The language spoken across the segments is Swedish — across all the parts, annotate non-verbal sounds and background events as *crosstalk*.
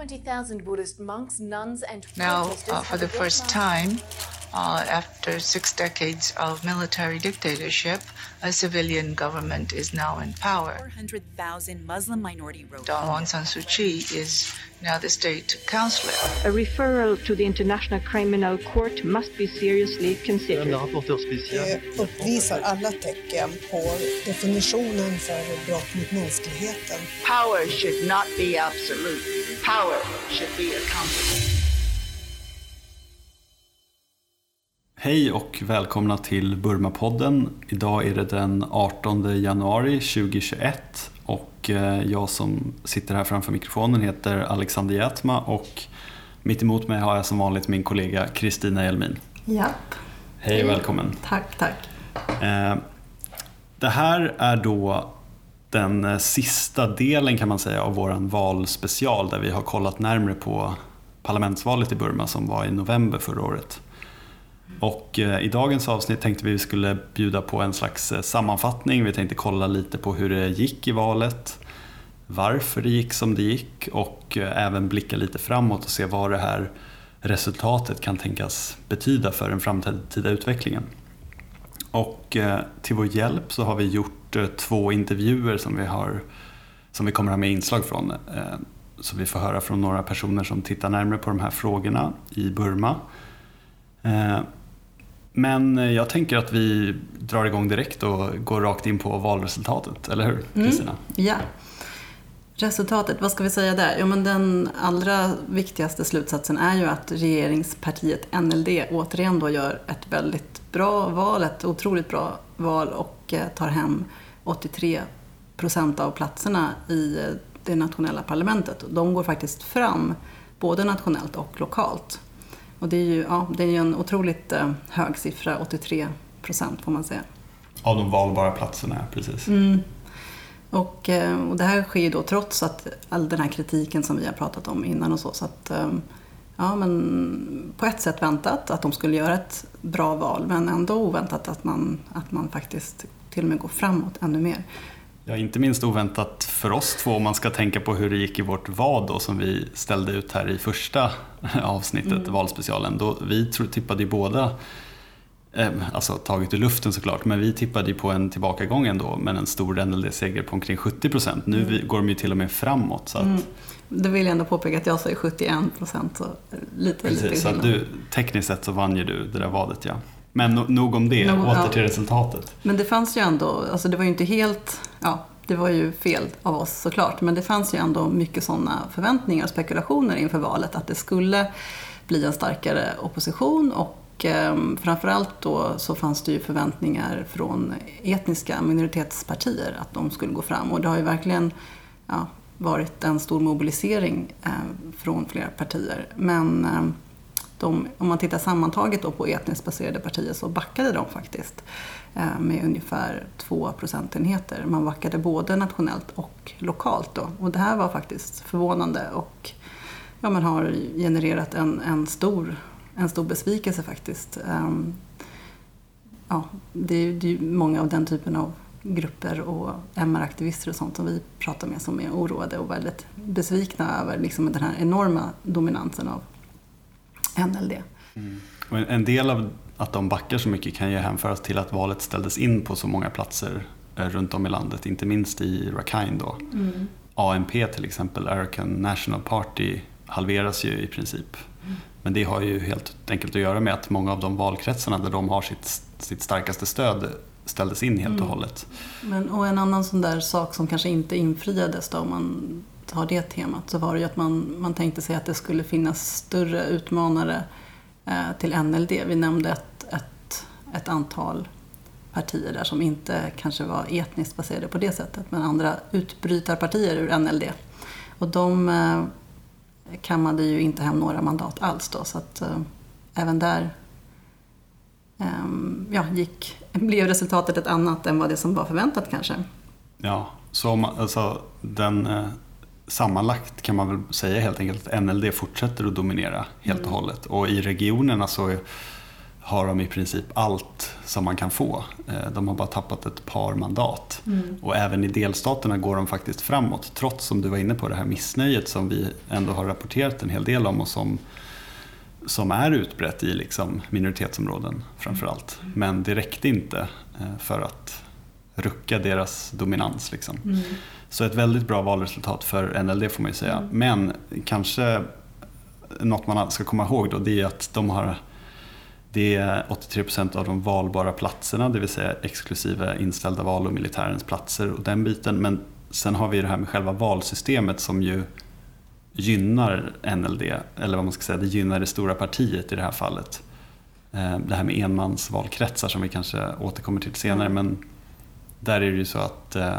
20,000 Buddhist monks, nuns, and Now, uh, for the first time, uh, after six decades of military dictatorship, a civilian government is now in power. 400,000 Muslim minority Rohingya. Aung San Suu Kyi is now the state counselor. A referral to the International Criminal Court must be seriously considered. la rapporteure spéciale. Det uppvisar alla tecken på definitionen för brott mot mänskligheten. Power should not be absolute. Power should be accountable. Hej och välkomna till Burmapodden. Idag är det den 18 januari 2021 och eh, jag som sitter här framför mikrofonen heter Alexander Jätma och mitt emot mig har jag som vanligt min kollega Kristina Elmin. Japp, Hej och välkommen. tack, tack. Eh, Det här är då den eh, sista delen kan man säga av våran valspecial där vi har kollat närmre på parlamentsvalet i Burma som var i november förra året. Och eh, i dagens avsnitt tänkte vi att vi skulle bjuda på en slags eh, sammanfattning. Vi tänkte kolla lite på hur det gick i valet, varför det gick som det gick och eh, även blicka lite framåt och se vad det här resultatet kan tänkas betyda för den framtida utvecklingen. Och till vår hjälp så har vi gjort två intervjuer som vi, har, som vi kommer ha med inslag från. Så vi får höra från några personer som tittar närmare på de här frågorna i Burma. Men eh, jag tänker att vi drar igång direkt och går rakt in på valresultatet, eller hur Kristina? Ja. Resultatet, vad ska vi säga där? Jo, men den allra viktigaste slutsatsen är ju att regeringspartiet NLD återigen då gör ett väldigt bra val, ett otroligt bra val och eh, tar hem 83 procent av platserna i eh, det nationella parlamentet. De går faktiskt fram både nationellt och lokalt. Och det är ju, ja, det är ju en otroligt eh, hög siffra, 83 procent får man säga. Av de valbara platserna, precis. Och, eh, och det här sker ju då trots att all den här kritiken som vi har pratat om innan och så. Så att, eh, ja men på ett sätt väntat att de skulle göra ett bra val men ändå oväntat att man, att man faktiskt till och med går framåt ännu mer. Ja, inte minst oväntat för oss två om man ska tänka på hur det gick i vårt vad då som vi ställde ut här i första *laughs* avsnittet, valspecialen. Då, vi tippade ju båda, eh, alltså taget ur luften såklart, men vi tippade ju på en tillbakagång ändå, men en stor NLD-seger på omkring 70 procent. Nu vi, går de ju till och med framåt. Så att, Det vill jag ändå påpeka att jag sa ju 71 procent så lite, lite precis, så att skillnad. du, tekniskt sett så vann ju du det där vadet ja. Men no, nog om det, Nog- åter ja. till resultatet. Men det fanns ju ändå, alltså det var ju inte helt, ja det var ju fel av oss såklart, men det fanns ju ändå mycket sådana förväntningar och spekulationer inför valet att det skulle bli en starkare opposition och eh, framförallt då så fanns det ju förväntningar från etniska minoritetspartier att de skulle gå fram och det har ju verkligen ja, varit en stor mobilisering eh, från flera partier. Men eh, de, om man tittar sammantaget då på etniskt baserade partier så backade de faktiskt eh, med ungefär två procentenheter. Man backade både nationellt och lokalt då. Och det här var faktiskt förvånande och ja, man har genererat en, en, stor, en stor besvikelse faktiskt. Ehm, ja, det, är, det är ju många av den typen av grupper och MR-aktivister och sånt som vi pratar med som är oroade och väldigt besvikna över liksom den här enorma dominansen av NLD. Och en- del av att de backar så mycket kan ju hänföras till att valet ställdes in på så många platser eh, runt om i landet, inte minst i Rakhine då. ANP till exempel, Arakan National Party, halveras ju i princip. Men det har ju helt enkelt att göra med att många av de valkretsarna där de har sitt, sitt starkaste stöd ställdes in helt och hållet. Men, och en annan sån där sak som kanske inte infriades då, om man ha det temat, så var det ju att man, man tänkte sig att det skulle finnas större utmanare eh, till NLD. Vi nämnde ett, ett, ett antal partier där som inte kanske var etniskt baserade på det sättet, men andra utbrytarpartier ur NLD. Och de eh, kammade ju inte hem några mandat alls då, så att eh, även där eh, ja, gick, *laughs* blev resultatet ett annat än vad det som var förväntat kanske. Ja, så om alltså, den, eh, sammanlagt kan man väl säga helt enkelt att NLD fortsätter att dominera helt och hållet. Och i regionerna så har de i princip allt som man kan få. Eh, de har bara tappat ett par mandat. Mm. Och även i delstaterna går de faktiskt framåt trots som du var inne på det här missnöjet som vi ändå har rapporterat en hel del om och som, som är utbrett i liksom minoritetsområden framför allt. Men det räckte inte eh, för att rucka deras dominans. Liksom. Mm. Så ett väldigt bra valresultat för NLD får man ju säga. Mm. Men kanske något man ska komma ihåg då det är att de har det är 83 procent av de valbara platserna, det vill säga exklusive inställda val och militärens platser och den biten. Men sen har vi det här med själva valsystemet som ju gynnar NLD, eller vad man ska säga, det gynnar det stora partiet i det här fallet. Eh, det här med enmansvalkretsar som vi kanske återkommer till senare. Men där är det ju så att eh,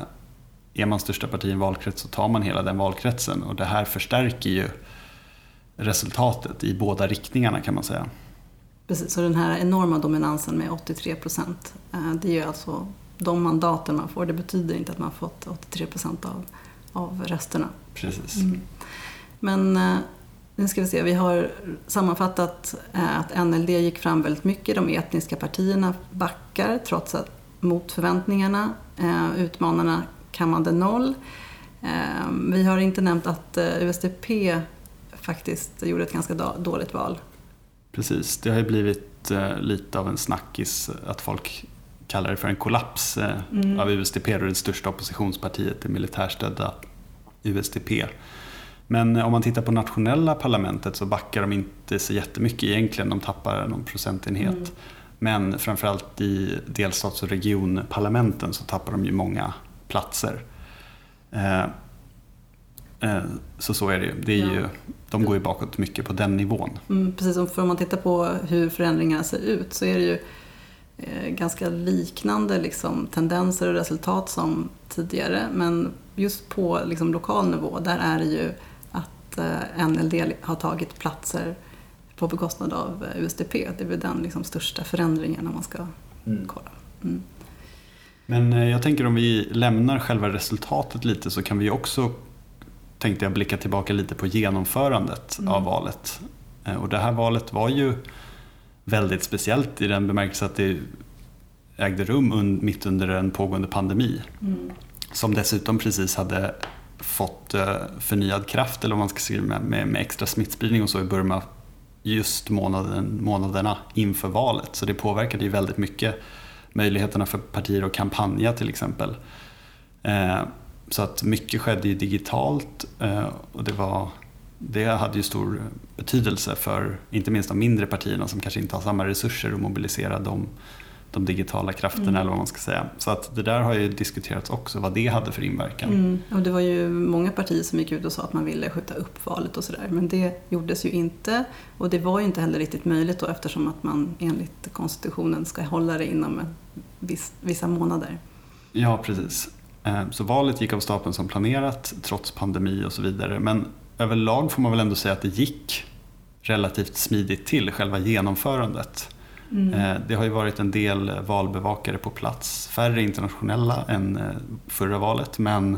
är man största parti i en valkrets så tar man hela den valkretsen och det här förstärker ju resultatet i båda riktningarna kan man säga. Precis, så den här enorma dominansen med 83 procent, eh, det är ju alltså de mandaten man får. Det betyder inte att man fått 83 procent av, av rösterna. Precis. Mm. Men eh, nu ska vi se, vi har sammanfattat att NLD gick fram väldigt mycket. De etniska partierna backar trots att mot förväntningarna. Utmanarna kammade noll. Vi har inte nämnt att USDP faktiskt gjorde ett ganska dåligt val. Precis, det har ju blivit eh, lite av en snackis att folk kallar det för en kollaps eh, mm. av USDP, och det största oppositionspartiet, det militärstödda USDP. Men eh, om man tittar på nationella parlamentet så backar de inte så jättemycket egentligen, de tappar någon procentenhet. Mm. Men framförallt i delstats och regionparlamenten så tappar de ju många platser. Eh, Eh, så så är det ju. Det är ja. ju de går ju bakåt mycket på den nivån. Mm, precis, för om man tittar på hur förändringarna ser ut så är det ju eh, ganska liknande liksom, tendenser och resultat som tidigare. Men just på liksom, lokal nivå, där är det ju att NLD har tagit platser på bekostnad av USDP. Det är väl den liksom, största förändringen om man ska mm. kolla. Mm. Men jag tänker om vi lämnar själva resultatet lite så kan vi också tänkte jag blicka tillbaka lite på genomförandet mm. av valet. Eh, och det här valet var ju väldigt speciellt i den bemärkelsen att det ägde rum mitt under en pågående pandemi. Mm. Som dessutom precis hade fått eh, förnyad kraft, eller vad man ska säga, med, med, extra smittspridning och så i Burma just månaden, månaderna inför valet. Så det påverkade ju väldigt mycket möjligheterna för partier att kampanja till exempel. Eh, så att mycket skedde ju digitalt eh, och det, var, det hade ju stor betydelse för inte minst de mindre partierna som kanske inte har samma resurser att mobilisera de, de digitala krafterna mm. eller vad man ska säga. Så att det där har ju diskuterats också vad det hade för inverkan. Mm. Och det var ju många partier som gick ut och sa att man ville skjuta upp valet och sådär men det gjordes ju inte och det var ju inte heller riktigt möjligt då eftersom att man enligt konstitutionen ska hålla det inom viss, vissa månader. Ja, precis. Eh, så valet gick av stapeln som planerat trots pandemi och så vidare. Men överlag får man väl ändå säga att det gick relativt smidigt till, själva genomförandet. Mm. Eh, det har ju varit en del valbevakare på plats, färre internationella än eh, förra valet. Men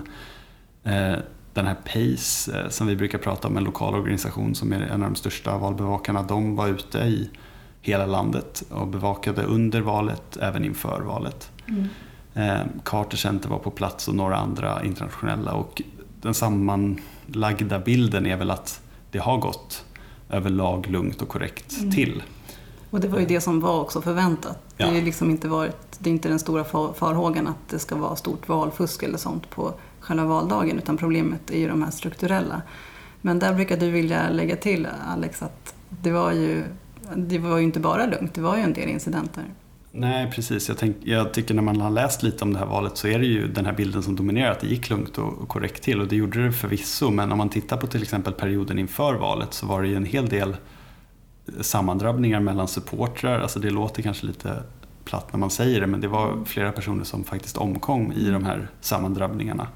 den här PACE som vi brukar prata om, en lokal organisation som är en av de största valbevakarna, de var ute i hela landet och bevakade under valet, även inför valet. Mm. Eh, Carter Center var på plats och några andra internationella och den sammanlagda bilden är väl att det har gått överlag lugnt och korrekt mm. till. Och det var ju det som var också förväntat. Ja. Det, är liksom inte varit, det är inte den stora farhågan att det ska vara stort valfusk eller sånt på själva valdagen utan problemet är ju de här strukturella. Men där brukar du vilja lägga till Alex att det var ju, det var ju inte bara lugnt, det var ju en del incidenter. Nej, precis. Jag, tänk, jag, tycker när man har läst lite om det här valet så är det ju den här bilden som dominerar, att det gick lugnt och, och korrekt till och det gjorde det förvisso. Men om man tittar på till exempel perioden inför valet så var det ju en hel del sammandrabbningar mellan supportrar. Alltså det låter kanske lite platt när man säger det, men det var flera personer som faktiskt omkom i de här sammandrabbningarna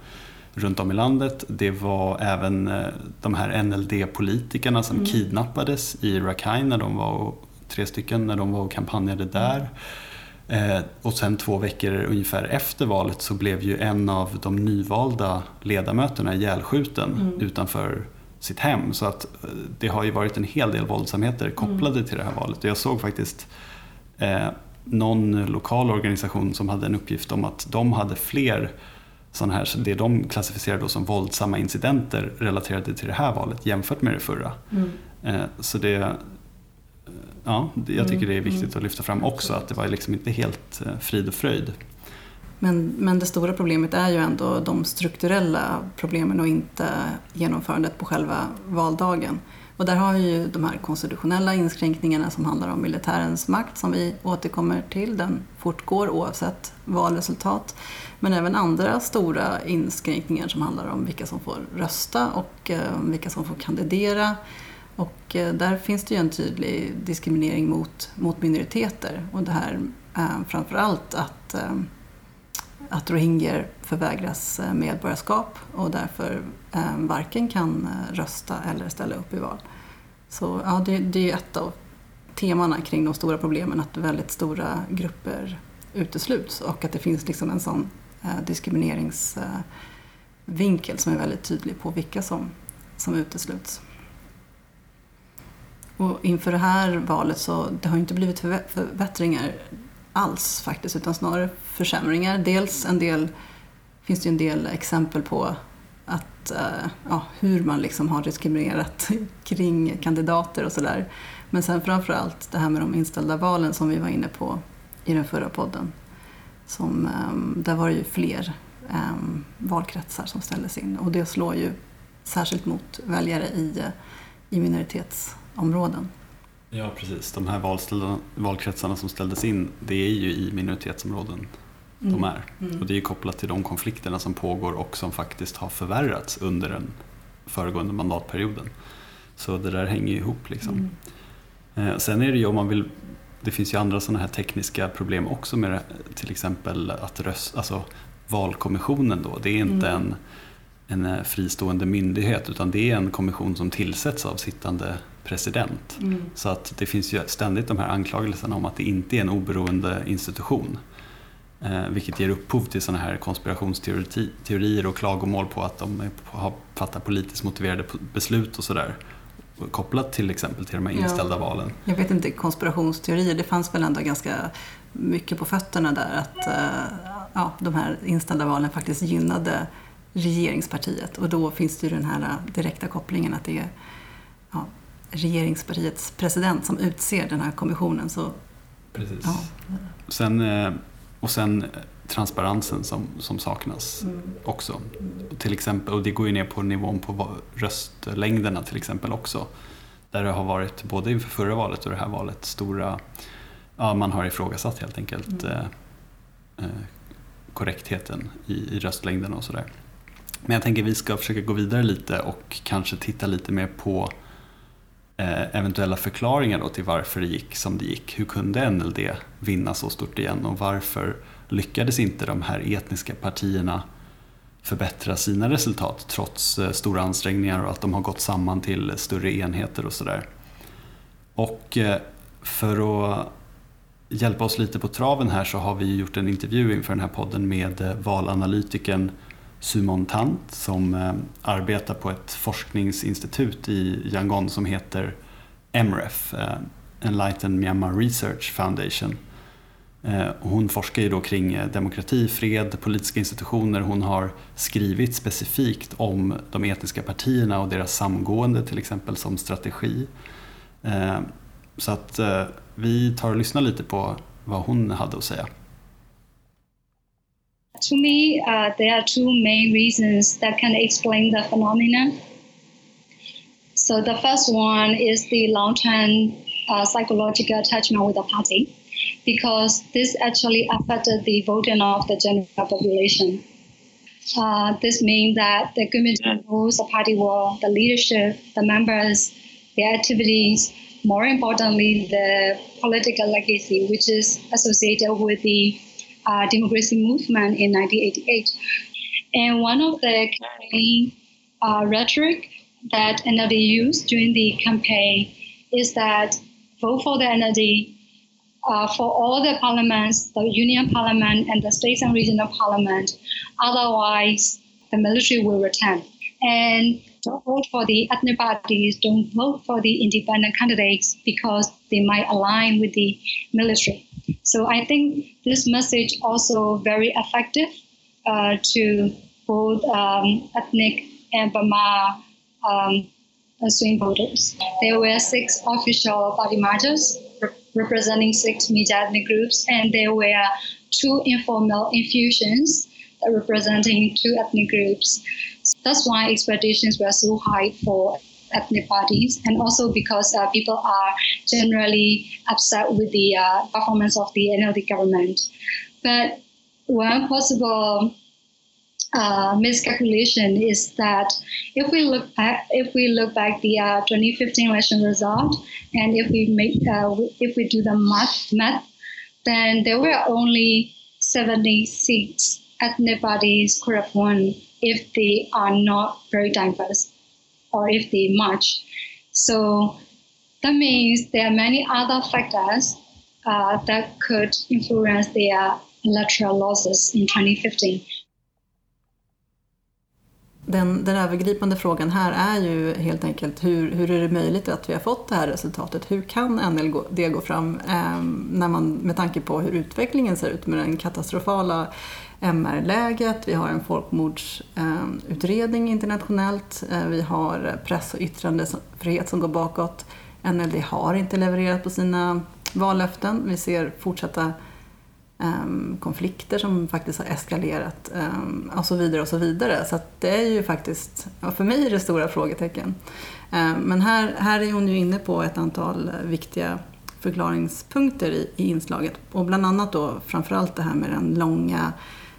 runt om i landet. Det var även eh, de här NLD-politikerna som mm. kidnappades i Rakhine när de var tre stycken när de var och kampanjade där. Eh, och sen två veckor ungefär efter valet så blev ju en av de nyvalda ledamöterna ihjälskjuten mm. utanför sitt hem. Så att eh, det har ju varit en hel del våldsamheter kopplade mm. till det här valet. Jag såg faktiskt eh, någon lokal organisation som hade en uppgift om att de hade fler sådana här, det de klassificerade då som våldsamma incidenter relaterade till det här valet jämfört med det förra. Mm. Eh, så det, ja, jag tycker det är viktigt att lyfta fram också att det var liksom inte helt eh, frid och fröjd. Men, men det stora problemet är ju ändå de strukturella problemen och inte genomförandet på själva valdagen. Och där har vi ju de här konstitutionella inskränkningarna som handlar om militärens makt som vi återkommer till. Den fortgår oavsett valresultat. Men även andra stora inskränkningar som handlar om vilka som får rösta och eh, vilka som får kandidera. Och eh, där finns det ju en tydlig diskriminering mot, mot minoriteter. Och det här framförallt att eh, att rohingyer förvägras eh, medborgarskap och därför eh, varken kan eh, rösta eller ställa upp i val. Så ja, det, det är ett av temana kring de stora problemen, att väldigt stora grupper utesluts och att det finns liksom en sån diskrimineringsvinkel som är väldigt tydlig på vilka som, som utesluts. Och inför det här valet så det har inte blivit förbättringar alls faktiskt, utan snarare försämringar. Dels en del, finns det ju en del exempel på att, eh, ja, hur man liksom har diskriminerat *laughs* kring kandidater och sådär. Men sen framför allt det här med de inställda valen som vi var inne på i den förra podden. Som, ehm, där var det ju fler ehm, valkretsar som ställdes in och det slår ju särskilt mot väljare i, eh, i minoritetsområden. Ja, precis. De här valkretsarna som ställdes in, det är ju i minoritetsområden mm. de är. Mm. Och det är kopplat till de konflikterna som pågår och som faktiskt har förvärrats under den föregående mandatperioden. Så det där hänger ihop. Liksom. Mm. Eh, sen är det ju om man vill det finns ju andra sådana här tekniska problem också med det, till exempel att röst, alltså valkommissionen då, det är inte mm. en en eh, fristående myndighet utan det är en kommission som tillsätts av sittande president. Mm. Så att det finns ju ständigt de här anklagelserna om att det inte är en oberoende institution. Eh, vilket ger upphov till sådana här konspirationsteorier och klagomål på att de har fattat politiskt motiverade beslut och sådär. Kopplat till exempel till de här inställda ja, valen. Jag vet inte, konspirationsteorier, det fanns väl ändå ganska mycket på fötterna där att eh, ja, de här inställda valen faktiskt gynnade regeringspartiet. Och då finns det ju den här direkta kopplingen att det är ja, regeringspartiets president som utser den här kommissionen. Så, Precis. Ja. Sen, eh, och sen transparensen som, som saknas mm. också. Mm. Till exempel, och det går ju ner på nivån på röstlängderna till exempel också. Där det har varit, både inför förra valet och det här valet, stora, ja man har ifrågasatt helt enkelt mm. eh, eh korrektheten i, i röstlängden och sådär. Men jag tänker att vi ska försöka gå vidare lite och kanske titta lite mer på eh, Eh, eventuella förklaringar då till varför det gick som det gick. Hur kunde NLD vinna så stort igen och varför lyckades inte de här etniska partierna förbättra sina resultat trots eh, stora ansträngningar och att de har gått samman till större enheter och sådär. Och eh, för att hjälpa oss lite på traven här så har vi gjort en intervju inför den här podden med valanalytikern Sumon Tant som eh, arbetar på ett forskningsinstitut i Yangon som heter MREF, eh, Enlightened Myanmar Research Foundation. Eh, hon forskar ju då kring demokrati, fred, politiska institutioner. Hon har skrivit specifikt om de etniska partierna och deras samgående till exempel som strategi. Så att vi tar och lyssnar lite på vad hon hade att säga. To me, uh, there are two main reasons that can explain the phenomenon. So the first one is the long-term uh, psychological attachment with the party, because this actually affected the voting of the general population. Uh, this means that the government rules the party will, the leadership, the members, their activities, more importantly, the political legacy, which is associated with the uh, democracy movement in 1988. And one of the campaign uh, rhetoric that NLD used during the campaign is that vote for the NLD uh, for all the parliaments, the union parliament and the states and regional parliament. Otherwise, the military will return. And don't vote for the ethnic parties, don't vote for the independent candidates because they might align with the military. So I think this message also very effective uh, to both um, ethnic and Burma um, swing voters. There were six official party marches re- representing six major ethnic groups, and there were two informal infusions representing two ethnic groups. That's why expectations were so high for ethnic parties, and also because uh, people are generally upset with the uh, performance of the NLD government. But one possible uh, miscalculation is that if we look back, if we look back the uh, 2015 election result, and if we make uh, if we do the math, math, then there were only 70 seats ethnic parties could have won if they are not very diverse or if they march. So that means there are many other factors uh, that could influence their electoral losses in 2015. Den, den övergripande frågan här är ju helt enkelt hur, hur är det möjligt att vi har fått det här resultatet? Hur kan NLD gå fram eh, när man, med tanke på hur utvecklingen ser ut med den katastrofala MR-läget, vi har en folkmordsutredning internationellt, eh, vi har press och yttrandefrihet som går bakåt. NLD har inte levererat på sina vallöften. Vi ser fortsatta ehm, konflikter som faktiskt har eskalerat ehm, och så vidare och så vidare. Så det är ju faktiskt, för mig är det stora frågetecken. Ehm, men här, här är hon ju inne på ett antal viktiga förklaringspunkter i, i inslaget och bland annat då framförallt det här med den långa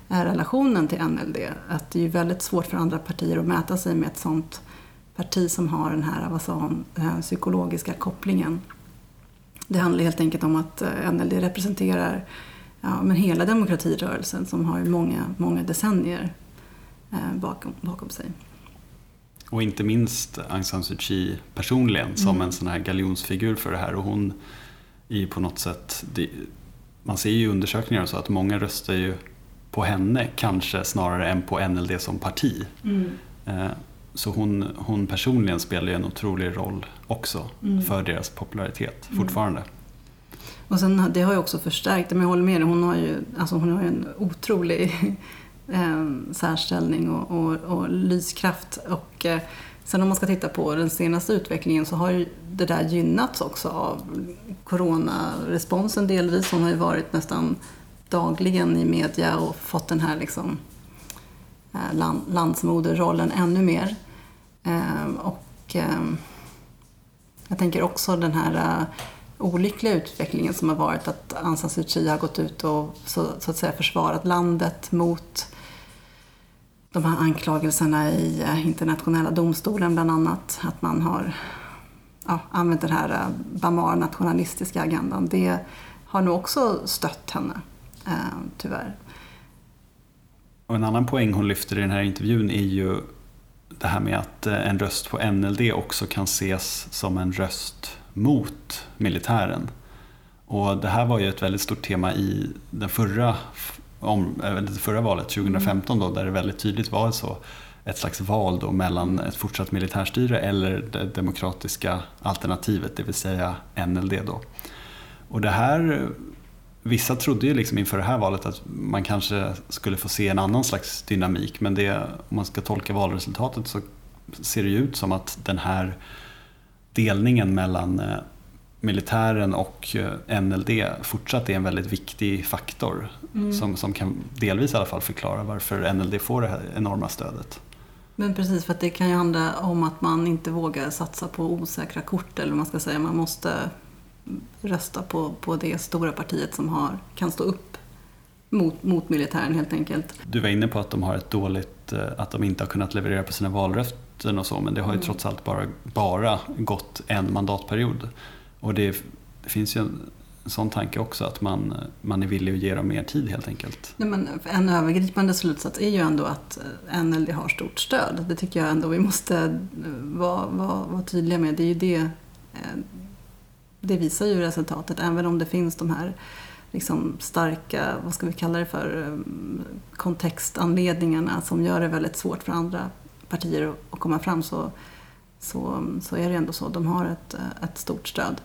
eh, relationen till NLD. Att det är väldigt svårt för andra partier att mäta sig med ett sånt parti som har den här vad sa hon, eh, psykologiska kopplingen. Det handlar helt enkelt om att eh, NLD representerar ja, men hela demokratirörelsen som har många, många decennier eh, bakom, bakom sig. Och inte minst Aung San Suu Kyi personligen som mm. en sån här galjonsfigur för det här. Och hon är ju på något sätt, det, man ser ju i undersökningar så att många röstar ju på henne kanske snarare än på NLD som parti. Mm. Eh, så hon, hon personligen spelar ju en otrolig roll också mm. för deras popularitet mm. fortfarande. Och sen, det har ju också förstärkt, men jag håller med dig, hon har ju, alltså hon har ju en otrolig *laughs* eh, särställning och, och, och lyskraft. Och, eh, sen om man ska titta på den senaste utvecklingen så har ju det där gynnats också av coronaresponsen delvis. Hon har ju varit nästan dagligen i media och fått den här liksom, eh, land, landsmoderrollen ännu mer. Ehm, och ehm, jag tänker också den här eh, olyckliga utvecklingen som har varit att Aung San Suu Kyi har gått ut och så, så, att säga försvarat landet mot de här anklagelserna i eh, internationella domstolen bland annat. Att man har ja, använt den här Bamar-nationalistiska agendan. Det har nog också stött henne, Eh, tyvärr. Och en annan poäng hon lyfter i den här intervjun är ju det här med att eh, en röst på NLD också kan ses som en röst mot militären. Och det här var ju ett väldigt stort tema i den förra, om, eh, det förra valet 2015 då, där det väldigt tydligt var så ett slags val då mellan ett fortsatt militärstyre eller det demokratiska alternativet, det vill säga NLD. Då. Och det här, vissa trodde ju liksom inför det här valet att man kanske skulle få se en annan slags dynamik men det, om man ska tolka valresultatet så ser det ju ut som att den här delningen mellan eh, militären och eh, NLD fortsatt är en väldigt viktig faktor mm. som, som kan delvis i alla fall förklara varför NLD får det här enorma stödet. Men precis, för att det kan ju handla om att man inte vågar satsa på osäkra kort eller vad man ska säga. Man måste rösta på, på det stora partiet som har, kan stå upp mot, mot militären helt enkelt. Du var inne på att de har ett dåligt, eh, att de inte har kunnat leverera på sina vallöften och så, men det har ju mm. trots allt bara, bara gått en mandatperiod. Och det, det finns ju en, sån tanke också att man, man är villig att ge dem mer tid helt enkelt. Nej, men en övergripande slutsats är ju ändå att NLD har stort stöd. Det tycker jag ändå vi måste vara, vara, vara tydliga med. Det är ju det, eh, det visar ju resultatet, även om det finns de här liksom starka, vad ska vi kalla det för, eh, kontextanledningarna som gör det väldigt svårt för andra partier att komma fram så, så, så är det ändå så. De har ett, eh, ett stort stöd.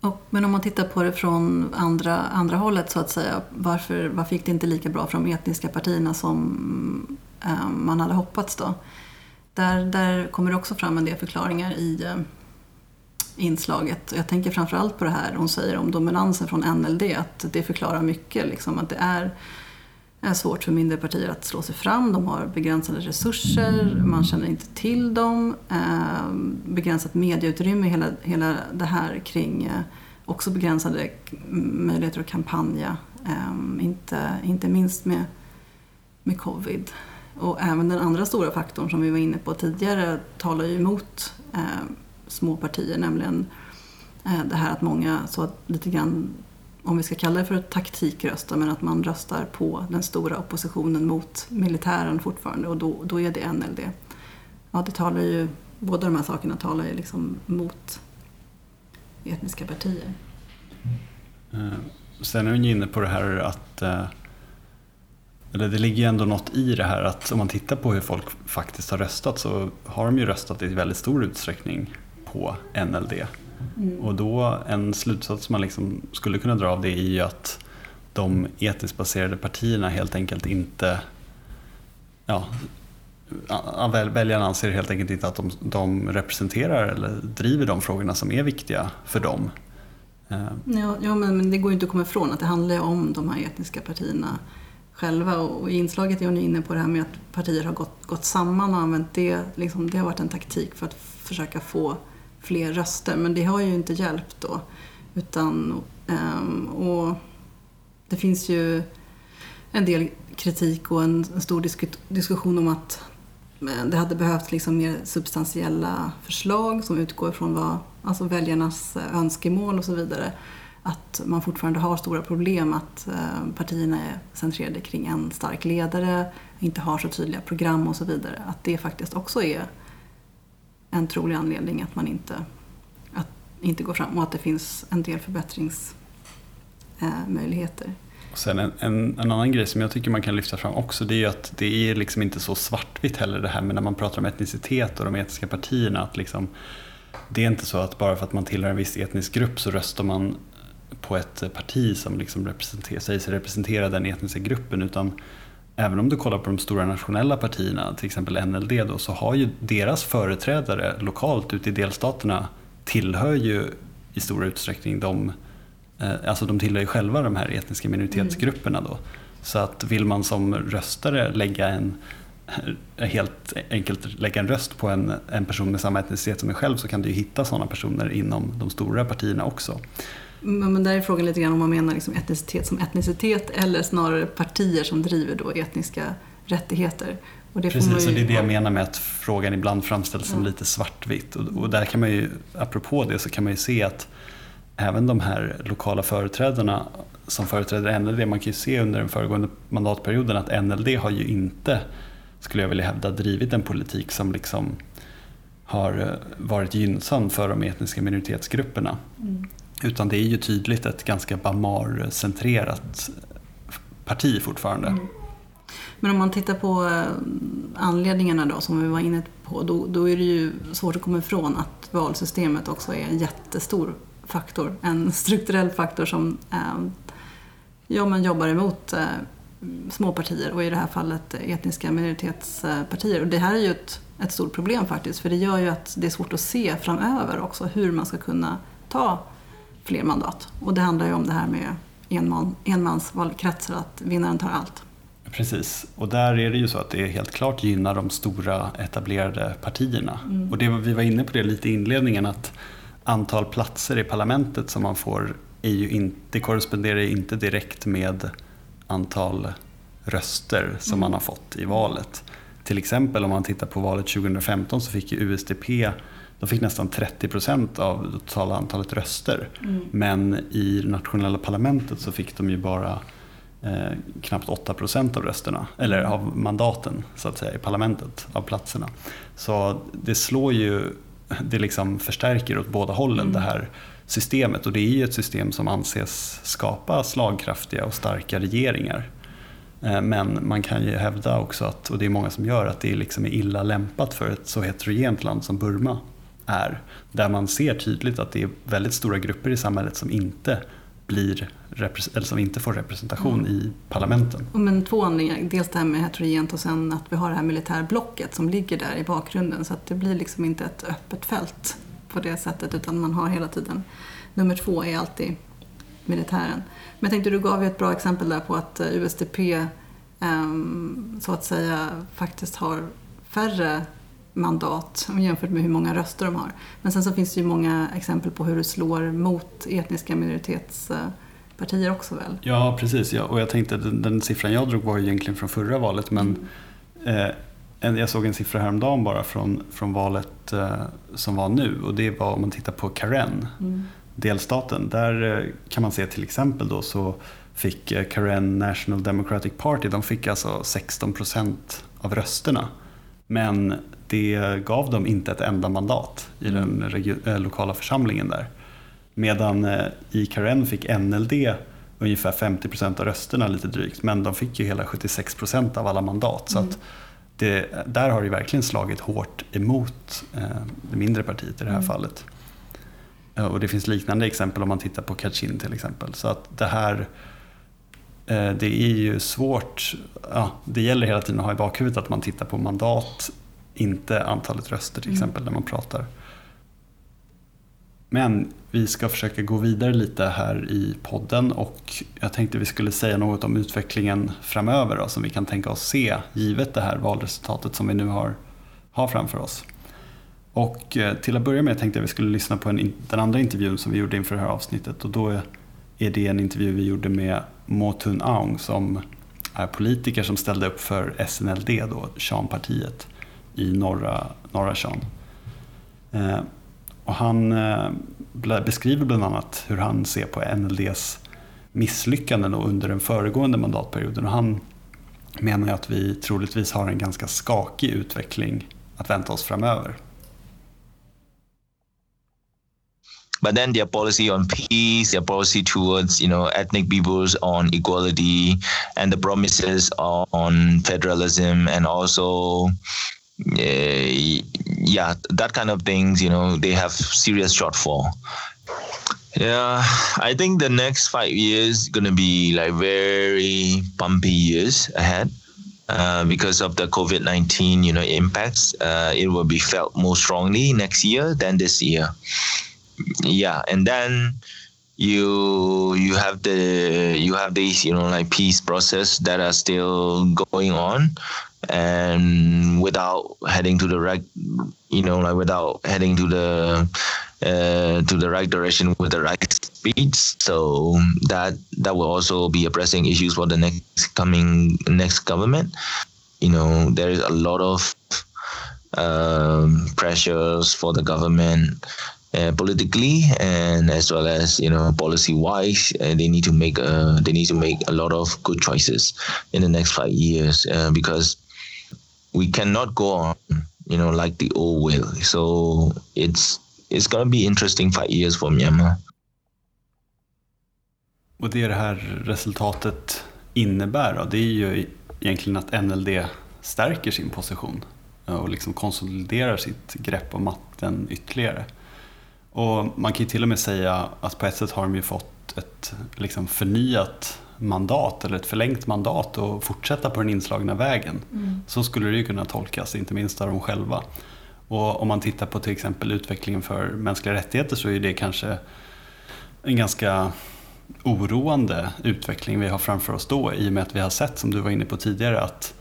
Och, men om man tittar på det från andra, andra hållet så att säga. Varför, varför gick det inte lika bra för de etniska partierna som eh, man hade hoppats då? Där, där kommer det också fram en del förklaringar i eh, inslaget. Jag tänker framförallt på det här hon säger om dominansen från NLD. Att det förklarar mycket. Liksom, att det är är svårt för mindre partier att slå sig fram. De har begränsade resurser, man känner inte till dem. Eh, begränsat medieutrymme, hela, hela det här kring eh, också begränsade möjligheter att kampanja. Eh, inte, inte minst med, med covid. Och även den andra stora faktorn som vi var inne på tidigare talar ju emot eh, små partier, nämligen eh, det här att många så lite grann om vi ska kalla det för taktikrösta, men att man röstar på den stora oppositionen mot militären fortfarande och då, då är det NLD. Ja, det talar ju, båda de här sakerna talar ju liksom mot etniska partier. Mm. sen är hon inne på det här att eh, eller det ligger ju ändå något i det här att om man tittar på hur folk faktiskt har röstat så har de ju röstat i väldigt stor utsträckning på NLD. Mm. Och då en slutsats man liksom skulle kunna dra av det är ju att de etiskt baserade partierna helt enkelt inte ja, väljarna anser helt enkelt inte att de, de, representerar eller driver de frågorna som är viktiga för dem. Eh. Ja, ja men det går ju inte att komma ifrån att det handlar om de här etniska partierna själva. Och i inslaget är hon inne på det här med att partier har gått, gått samman och använt det. Liksom, det har varit en taktik för att försöka få fler röster. Men det har ju inte hjälpt då. Utan, ehm, och det finns ju en del kritik och en, stor diskussion om att eh, det hade behövts liksom mer substantiella förslag som utgår från vad, alltså väljarnas eh, önskemål och så vidare. Att man fortfarande har stora problem att eh, partierna är centrerade kring en stark ledare, inte har så tydliga program och så vidare. Att det faktiskt också är en trolig anledning att man inte, att, inte går fram och att det finns en del förbättringsmöjligheter. Eh, Sen en, en, en, annan grej som jag tycker man kan lyfta fram också det är ju att det är liksom inte så svartvitt heller det här med när man pratar om etnicitet och de etniska partierna. Att liksom, det är inte så att bara för att man tillhör en viss etnisk grupp så röstar man på ett parti som liksom representerar, säger sig representera den etniska gruppen utan även om du kollar på de stora nationella partierna, till exempel NLD, då, så har ju deras företrädare lokalt ute i delstaterna tillhör ju i stor utsträckning de, eh, alltså de tillhör ju själva de här etniska minoritetsgrupperna. Då. Så att vill man som röstare lägga en, eh, helt enkelt lägga en röst på en, en person med samma etnicitet som en själv så kan du hitta sådana personer inom de stora partierna också. Men där är frågan lite grann om man menar liksom etnicitet som etnicitet eller snarare partier som driver då etniska rättigheter. Precis, och det är det jag menar med att frågan ibland framställs som ja. lite svartvitt. Och, och, där kan man ju, apropå det, så kan man ju se att även de här lokala företrädarna som företräder NLD, man kan ju se under den föregående mandatperioden att NLD har ju inte, skulle jag vilja hävda, drivit en politik som liksom har eh, varit gynnsam för de etniska minoritetsgrupperna. Mm. Utan det är ju tydligt ett ganska Bamar-centrerat parti fortfarande. Mm. Men om man tittar på eh, anledningarna då som vi var inne på, då, då, är det ju svårt att komma ifrån att valsystemet också är en jättestor faktor. En strukturell faktor som eh, ja, man jobbar emot eh, små partier och i det här fallet etniska minoritetspartier. Och det här är ju ett, ett stort problem faktiskt för det gör ju att det är svårt att se framöver också hur man ska kunna ta fler mandat. Och det handlar ju om det här med enman, enmansvalkretsar, att vinnaren tar allt. Precis, och där är det ju så att det helt klart gynnar de stora etablerade partierna. Mm. Och det, vi var inne på det lite i inledningen att antal platser i parlamentet som man får är ju inte, korresponderar inte direkt med antal röster som mm. man har fått i valet. Till exempel om man tittar på valet 2015 så fick ju USDP de fick nästan 30 procent av det totala antalet röster. Mm. Men i nationella parlamentet så fick de ju bara eh, knappt 8 procent av rösterna, eller av mandaten så att säga, i parlamentet, av platserna. Så det slår ju, det liksom förstärker åt båda hållen mm. det här systemet och det är ju ett system som anses skapa slagkraftiga och starka regeringar. Eh, men man kan ju hävda också, att, och det är många som gör, att det liksom är illa lämpat för ett så heterogent land som Burma är. Där man ser tydligt att det är väldigt stora grupper i samhället som inte blir eller som inte får representation mm. i parlamenten. Men två anledningar. Dels det här med heterogent och sen att vi har det här militärblocket som ligger där i bakgrunden. Så att det blir liksom inte ett öppet fält på det sättet utan man har hela tiden nummer två är alltid militären. Men jag tänkte du gav ju ett bra exempel där på att eh, USDP ehm, så att säga faktiskt har färre mandat jämfört med hur många röster de har. Men sen så finns det ju många exempel på hur det slår mot etniska minoritetspartier också väl? Ja, precis. Ja. Och jag tänkte att den, den siffran jag drog var egentligen från förra valet men mm. eh, jag såg en siffra häromdagen bara från, från valet eh, som var nu och det var om man tittar på Karen, mm. delstaten. Där eh, kan man se till exempel då så fick eh, Karen National Democratic Party, de fick alltså 16 procent av rösterna. Men det gav dem inte ett enda mandat i den äh, lokala församlingen där. Medan äh, i Karen fick NLD ungefär 50 procent av rösterna lite drygt, men de fick ju hela 76 procent av alla mandat. Så mm. att det, där har det verkligen slagit hårt emot äh, det mindre partiet i det här mm. fallet. Och det finns liknande exempel om man tittar på Kachin till exempel. Så att det här det är ju svårt, ja, det gäller hela tiden att ha i bakhuvudet att man tittar på mandat inte antalet röster till mm. exempel när man pratar. Men vi ska försöka gå vidare lite här i podden och jag tänkte vi skulle säga något om utvecklingen framöver då, som vi kan tänka oss se givet det här valresultatet som vi nu har, har framför oss. Och eh, till att börja med tänkte jag vi skulle lyssna på en, den andra intervjun som vi gjorde inför det här avsnittet och då är det en intervju vi gjorde med Motun Aung som är politiker som ställde upp för SNLD, då, Shan-partiet i norra, norra Sean. Eh, och han eh, beskriver bland annat hur han ser på NLDs misslyckanden under den föregående mandatperioden. Och han menar att vi troligtvis har en ganska skakig utveckling att vänta oss framöver. but then their policy on peace, their policy towards you know ethnic peoples on equality, and the promises on federalism, and also yeah, that kind of things, you know, they have serious shortfall. Yeah, I think the next five years gonna be like very bumpy years ahead. Uh, because of the COVID nineteen, you know, impacts, uh, it will be felt more strongly next year than this year. Yeah, and then you you have the you have these you know like peace process that are still going on and without heading to the right you know like without heading to the uh, to the right direction with the right speed so that that will also be a pressing issues for the next coming next government. You know there is a lot of um, pressures for the government uh, politically and as well as you know policy wise uh, they need to make uh, they need to make a lot of good choices in the next five years uh, because we cannot go on, you know, like the old way. So it's it's gonna be interesting five years for Myanmar. Och det det här resultatet innebär då, det är ju egentligen att NLD stärker sin position eh, och liksom konsoliderar sitt grepp om makten ytterligare. Och man kan ju till och med säga att på ett sätt har de ju fått ett liksom förnyat mandat eller ett förlängt mandat och fortsätta på den inslagna vägen. Mm. Så skulle det ju kunna tolkas, inte minst av dem själva. Och om man tittar på till exempel utvecklingen för mänskliga rättigheter så är det kanske en ganska oroande utveckling vi har framför oss då i och med att vi har sett, som du var inne på tidigare, att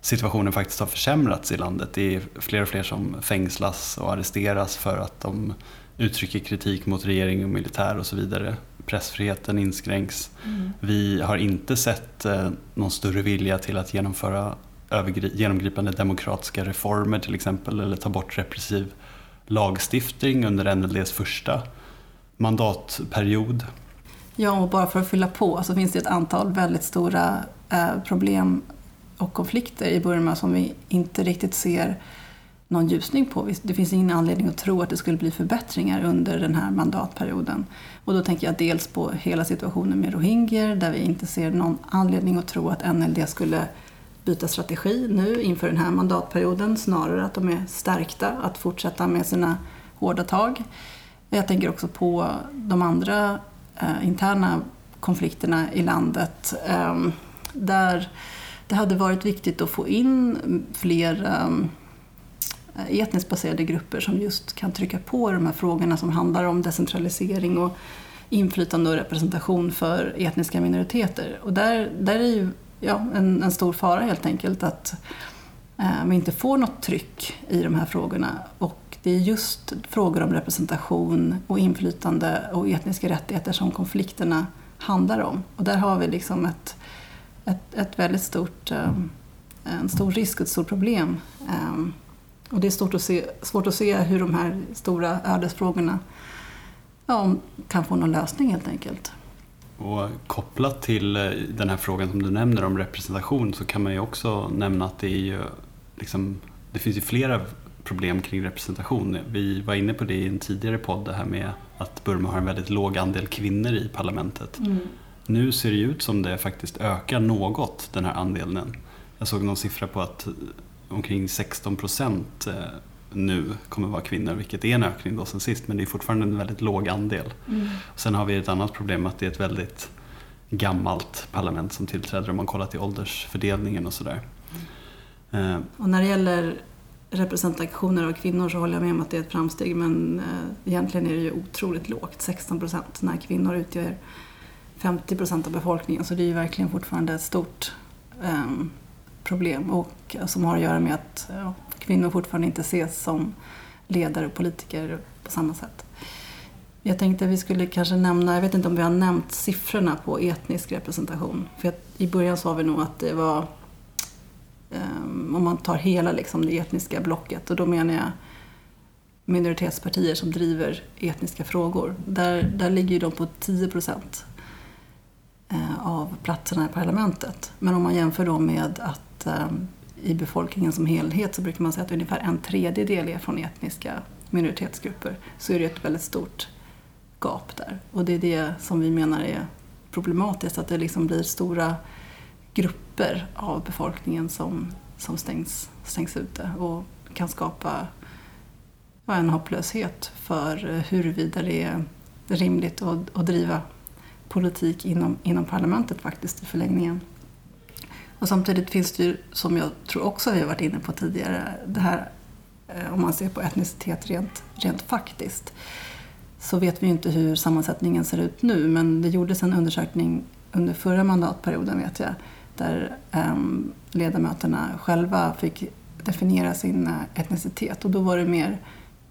situationen faktiskt har försämrats i landet. Det är fler och fler som fängslas och arresteras för att de uttrycker kritik mot regering och militär och så vidare pressfriheten inskränks. Mm. Vi har inte sett eh, någon större vilja till att genomföra genomgripande demokratiska reformer till exempel eller ta bort repressiv lagstiftning under NLDs första mandatperiod. Ja, och bara för att fylla på så finns det ett antal väldigt stora eh, problem och konflikter i Burma som vi inte riktigt ser någon ljusning på. Det finns ingen anledning att tro att det skulle bli förbättringar under den här mandatperioden. Och då tänker jag dels på hela situationen med rohingyer där vi inte ser någon anledning att tro att NLD skulle byta strategi nu inför den här mandatperioden. Snarare att de är stärkta att fortsätta med sina hårda tag. Jag tänker också på de andra eh, interna konflikterna i landet. Eh, där det hade varit viktigt att få in fler eh, Eh, etniskt baserade grupper som just kan trycka på de här frågorna som handlar om decentralisering och inflytande och representation för etniska minoriteter. Och där, där är ju ja, en, en stor fara helt enkelt att eh, vi inte får något tryck i de här frågorna. Och det är just frågor om representation och inflytande och etniska rättigheter som konflikterna handlar om. Och där har vi liksom ett, ett, ett väldigt stort, eh, en stor risk och ett stort problem. Eh, och det är stort att se, svårt att se hur de här stora ödesfrågorna ja, kan få någon lösning helt enkelt. Och kopplat till eh, den här frågan som du nämner om representation så kan man ju också nämna att det är ju liksom, det finns ju flera problem kring representation. Vi var inne på det i en tidigare podd, det här med att Burma har en väldigt låg andel kvinnor i parlamentet. Mm. Nu ser det ut som det faktiskt ökar något, den här andelen. Jag såg någon siffra på att omkring 16 procent eh, nu kommer vara kvinnor, vilket är en ökning då sen sist, men det är fortfarande en väldigt låg andel. Mm. Sen har vi ett annat problem att det är ett väldigt gammalt parlament som tillträder om man kollar till åldersfördelningen och sådär. Mm. Och när det gäller representationer av kvinnor så håller jag med om att det är ett framsteg men eh, egentligen är det ju otroligt lågt, 16 procent, när kvinnor utgör 50 procent av befolkningen så det är ju verkligen fortfarande ett stort um, problem och eh, som har att göra med att ja, kvinnor fortfarande inte ses som ledare och politiker på samma sätt. Jag tänkte att vi skulle kanske nämna, jag vet inte om vi har nämnt siffrorna på etnisk representation. För I början sa vi nog att det var, um, om man tar hela liksom, det etniska blocket, och då menar jag minoritetspartier som driver etniska frågor. Där, där ligger de på 10 procent eh, av platserna i parlamentet. Men om man jämför då med att att ehm, i befolkningen som helhet så brukar man säga att ungefär en tredjedel är från etniska minoritetsgrupper. Så är det ett väldigt stort gap där. Och det är det som vi menar är problematiskt, att det liksom blir stora grupper av befolkningen som, som stängs, stängs ute och kan skapa en hopplöshet för eh, huruvida det är rimligt att, att driva politik inom, inom parlamentet faktiskt i förlängningen. Och samtidigt finns det ju, som jag tror också vi har varit inne på tidigare, det här eh, om man ser på etnicitet rent, rent faktiskt så vet vi ju inte hur sammansättningen ser ut nu men det gjordes en undersökning under förra mandatperioden vet jag där um, ledamöterna själva fick definiera sin eh, etnicitet och då var det mer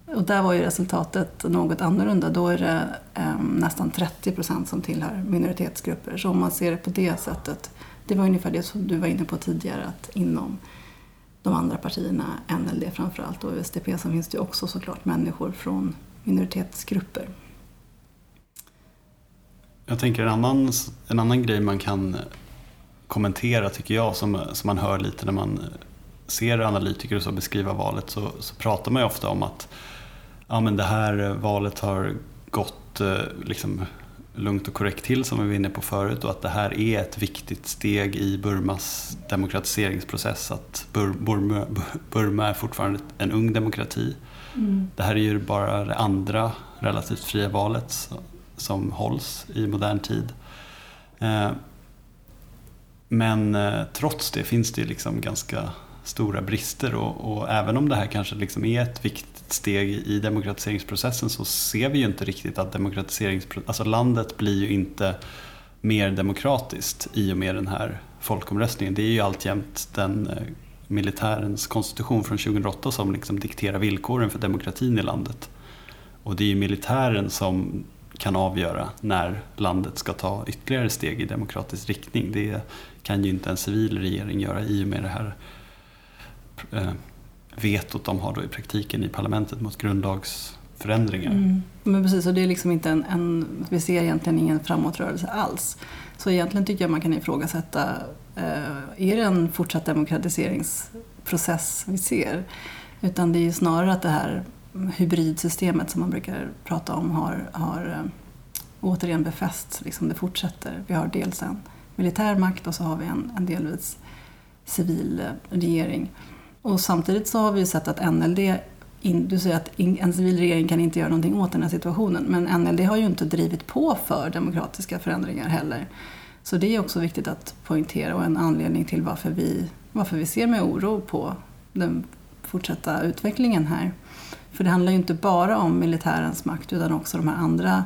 och där var ju resultatet något annorlunda. Då är det um, nästan 30 procent som tillhör minoritetsgrupper. Så om man ser det på det sättet det var ungefär det som du var inne på tidigare att inom de andra partierna, NLD framförallt och USDP, så finns det också såklart människor från minoritetsgrupper. Jag tänker en annan, en annan grej man kan kommentera tycker jag som, som man hör lite när man ser analytiker och så beskriva valet så, så pratar man ju ofta om att ja, men det här valet har gått eh, liksom, lugnt och korrekt till som vi var inne på förut och att det här är ett viktigt steg i Burmas demokratiseringsprocess. Att Bur Burma, Burma är fortfarande en ung demokrati. Mm. Det här är ju bara det andra relativt fria valet som hålls i modern tid. Eh, men eh, trots det finns det liksom ganska stora brister och, och, även om det här kanske liksom är ett viktigt steg i demokratiseringsprocessen så ser vi ju inte riktigt att demokratiseringsprocessen, alltså landet blir ju inte mer demokratiskt i och med den här folkomröstningen. Det är ju alltjämt den eh, militärens konstitution från 2008 som liksom dikterar villkoren för demokratin i landet. Och det är ju militären som kan avgöra när landet ska ta ytterligare steg i demokratisk riktning. Det kan ju inte en civil regering göra i och med det här eh, vetot de har då i praktiken i parlamentet mot grundlagsförändringar. Mm. Men precis, och det är liksom inte en, en, vi ser egentligen ingen framåtrörelse alls. Så egentligen tycker jag man kan ifrågasätta, eh, är det en fortsatt demokratiseringsprocess vi ser? Utan det är ju snarare att det här hybridsystemet som man brukar prata om har, har eh, återigen befästs. Liksom det fortsätter. Vi har dels en militär makt och så har vi en, en delvis civil eh, regering. Och samtidigt så har vi sett att NLD in, du säger att en civil regering kan inte göra någonting åt den här situationen. Men NLD har ju inte drivit på för demokratiska förändringar heller. Så det är också viktigt att poängtera och en anledning till varför vi, varför vi ser med oro på den fortsatta utvecklingen här. För det handlar ju inte bara om militärens makt utan också de här andra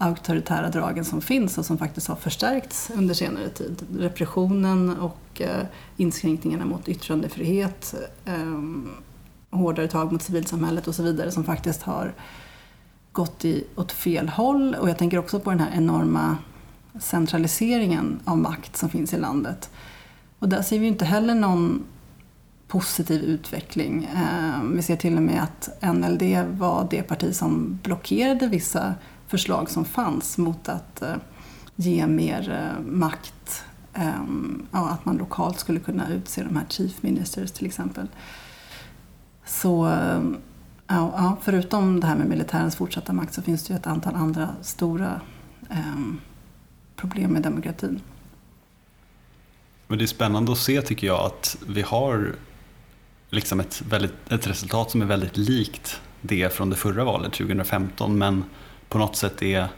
auktoritära dragen som finns och som faktiskt har förstärkts under senare tid. Repressionen och eh, inskränkningarna mot yttrandefrihet, eh, hårdare tag mot civilsamhället och så vidare som faktiskt har gått i, åt fel håll. Och jag tänker också på den här enorma centraliseringen av makt som finns i landet. Och där ser vi inte heller någon positiv utveckling. Eh, vi ser till och med att NLD var det parti som blockerade vissa förslag som fanns mot att eh, ge mer eh, makt. Ehm, att man lokalt skulle kunna utse de här chief ministers till exempel. Så eh, ja, förutom det här med militärens fortsatta makt så finns det ju ett antal andra stora ehm, problem med demokratin. Men det är spännande att se tycker jag att vi har liksom ett, väldigt, ett resultat som är väldigt likt det från det förra valet 2015 men på något sätt är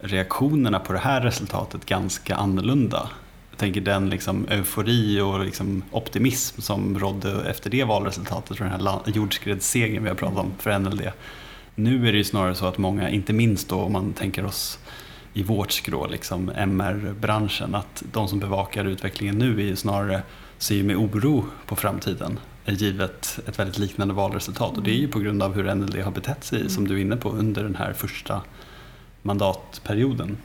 reaktionerna på det här resultatet ganska annorlunda. Jag tänker den liksom eufori och liksom optimism som rådde efter det valresultatet och den här jordskredssegern vi har pratat om för NLD. Nu är det ju snarare så att många, inte minst då om man tänker oss i vårt skrå, liksom MR-branschen, att de som bevakar utvecklingen nu är ju snarare ser med oro på framtiden givet ett väldigt liknande valresultat. Och det är ju på grund av hur NLD har betett sig, som du är inne på, under den här första mandatperioden.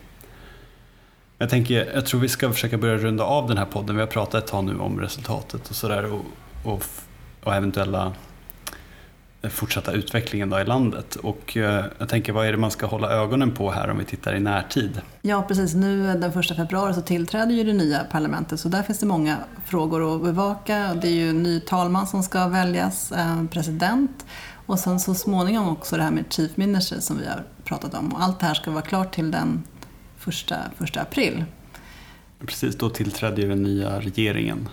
Jag, tänker, jag tror vi ska försöka börja runda av den här podden. Vi har pratat ett tag nu om resultatet och sådär och, och, och eventuella fortsatta utvecklingen då i landet. Och eh, jag tänker, vad är det man ska hålla ögonen på här om vi tittar i närtid? Ja, precis. Nu den första februari så tillträder ju det nya parlamentet så där finns det många frågor att bevaka. Det är ju en ny talman som ska väljas, eh, president och sen så småningom också det här med Chief Minister som vi har pratat om. Och allt det här ska vara klart till den första, första april. Precis, då tillträdde ju den nya regeringen.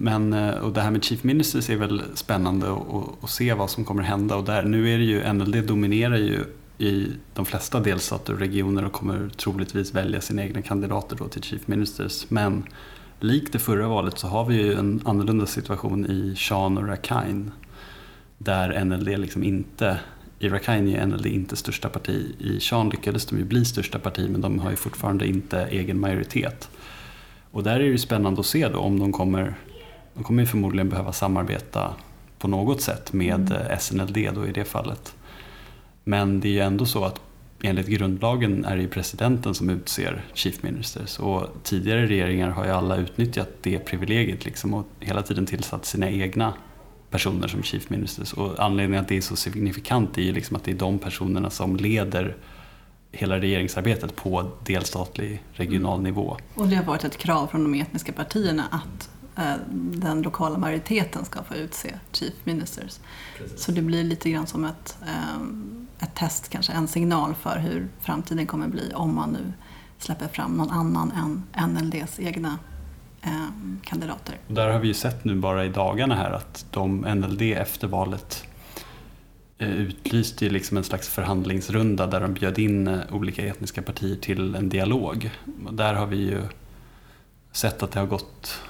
Men eh, och det här med Chief Ministers är väl spännande att se vad som kommer hända. Och där, nu är det ju, NLD dominerar ju i de flesta delstater och regioner och kommer troligtvis välja sina egna kandidater då till Chief Ministers. Men likt det förra valet så har vi ju en annorlunda situation i Shan och Rakhine. Där NLD liksom inte, i Rakhine är NLD inte största parti. I Shan lyckades de ju bli största parti men de har ju fortfarande inte egen majoritet. Och där är det ju spännande att se då om de kommer de kommer förmodligen behöva samarbeta på något sätt med mm. Eh, SNLD då i det fallet. Men det är ju ändå så att enligt grundlagen är det ju presidenten som utser Chief Ministers och tidigare regeringar har ju alla utnyttjat det privilegiet liksom och hela tiden tillsatt sina egna personer som Chief Ministers. Och anledningen att det är så signifikant är ju liksom att det är de personerna som leder hela regeringsarbetet på delstatlig regional nivå. Och det har varit ett krav från de etniska partierna att den lokala majoriteten ska få utse Chief Ministers. Precis. Så det blir lite grann som ett, eh, ett test, kanske en signal för hur framtiden kommer bli om man nu släpper fram någon annan än NLDs egna eh, kandidater. Där har vi ju sett nu bara i dagarna här att de NLD efter valet utlyste ju liksom en slags förhandlingsrunda där de bjöd in olika etniska partier till en dialog. Där har vi ju sett att det har gått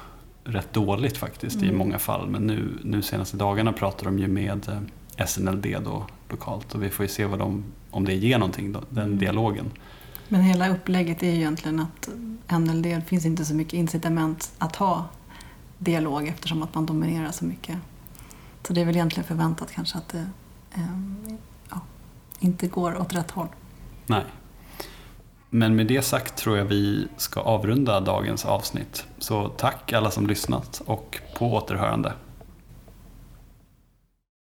rätt dåligt faktiskt mm. i många fall. Men nu, nu senaste dagarna pratar de ju med eh, SNLD då, lokalt och vi får ju se vad de, om det ger någonting, då, den mm. dialogen. Men hela upplägget är ju egentligen att NLD finns inte så mycket incitament att ha dialog eftersom att man dominerar så mycket. Så det är väl egentligen förväntat kanske att det eh, ja, inte går åt rätt håll. Nej. Men med det sagt tror jag vi ska avrunda dagens avsnitt. Så tack alla som lyssnat och på återhörande.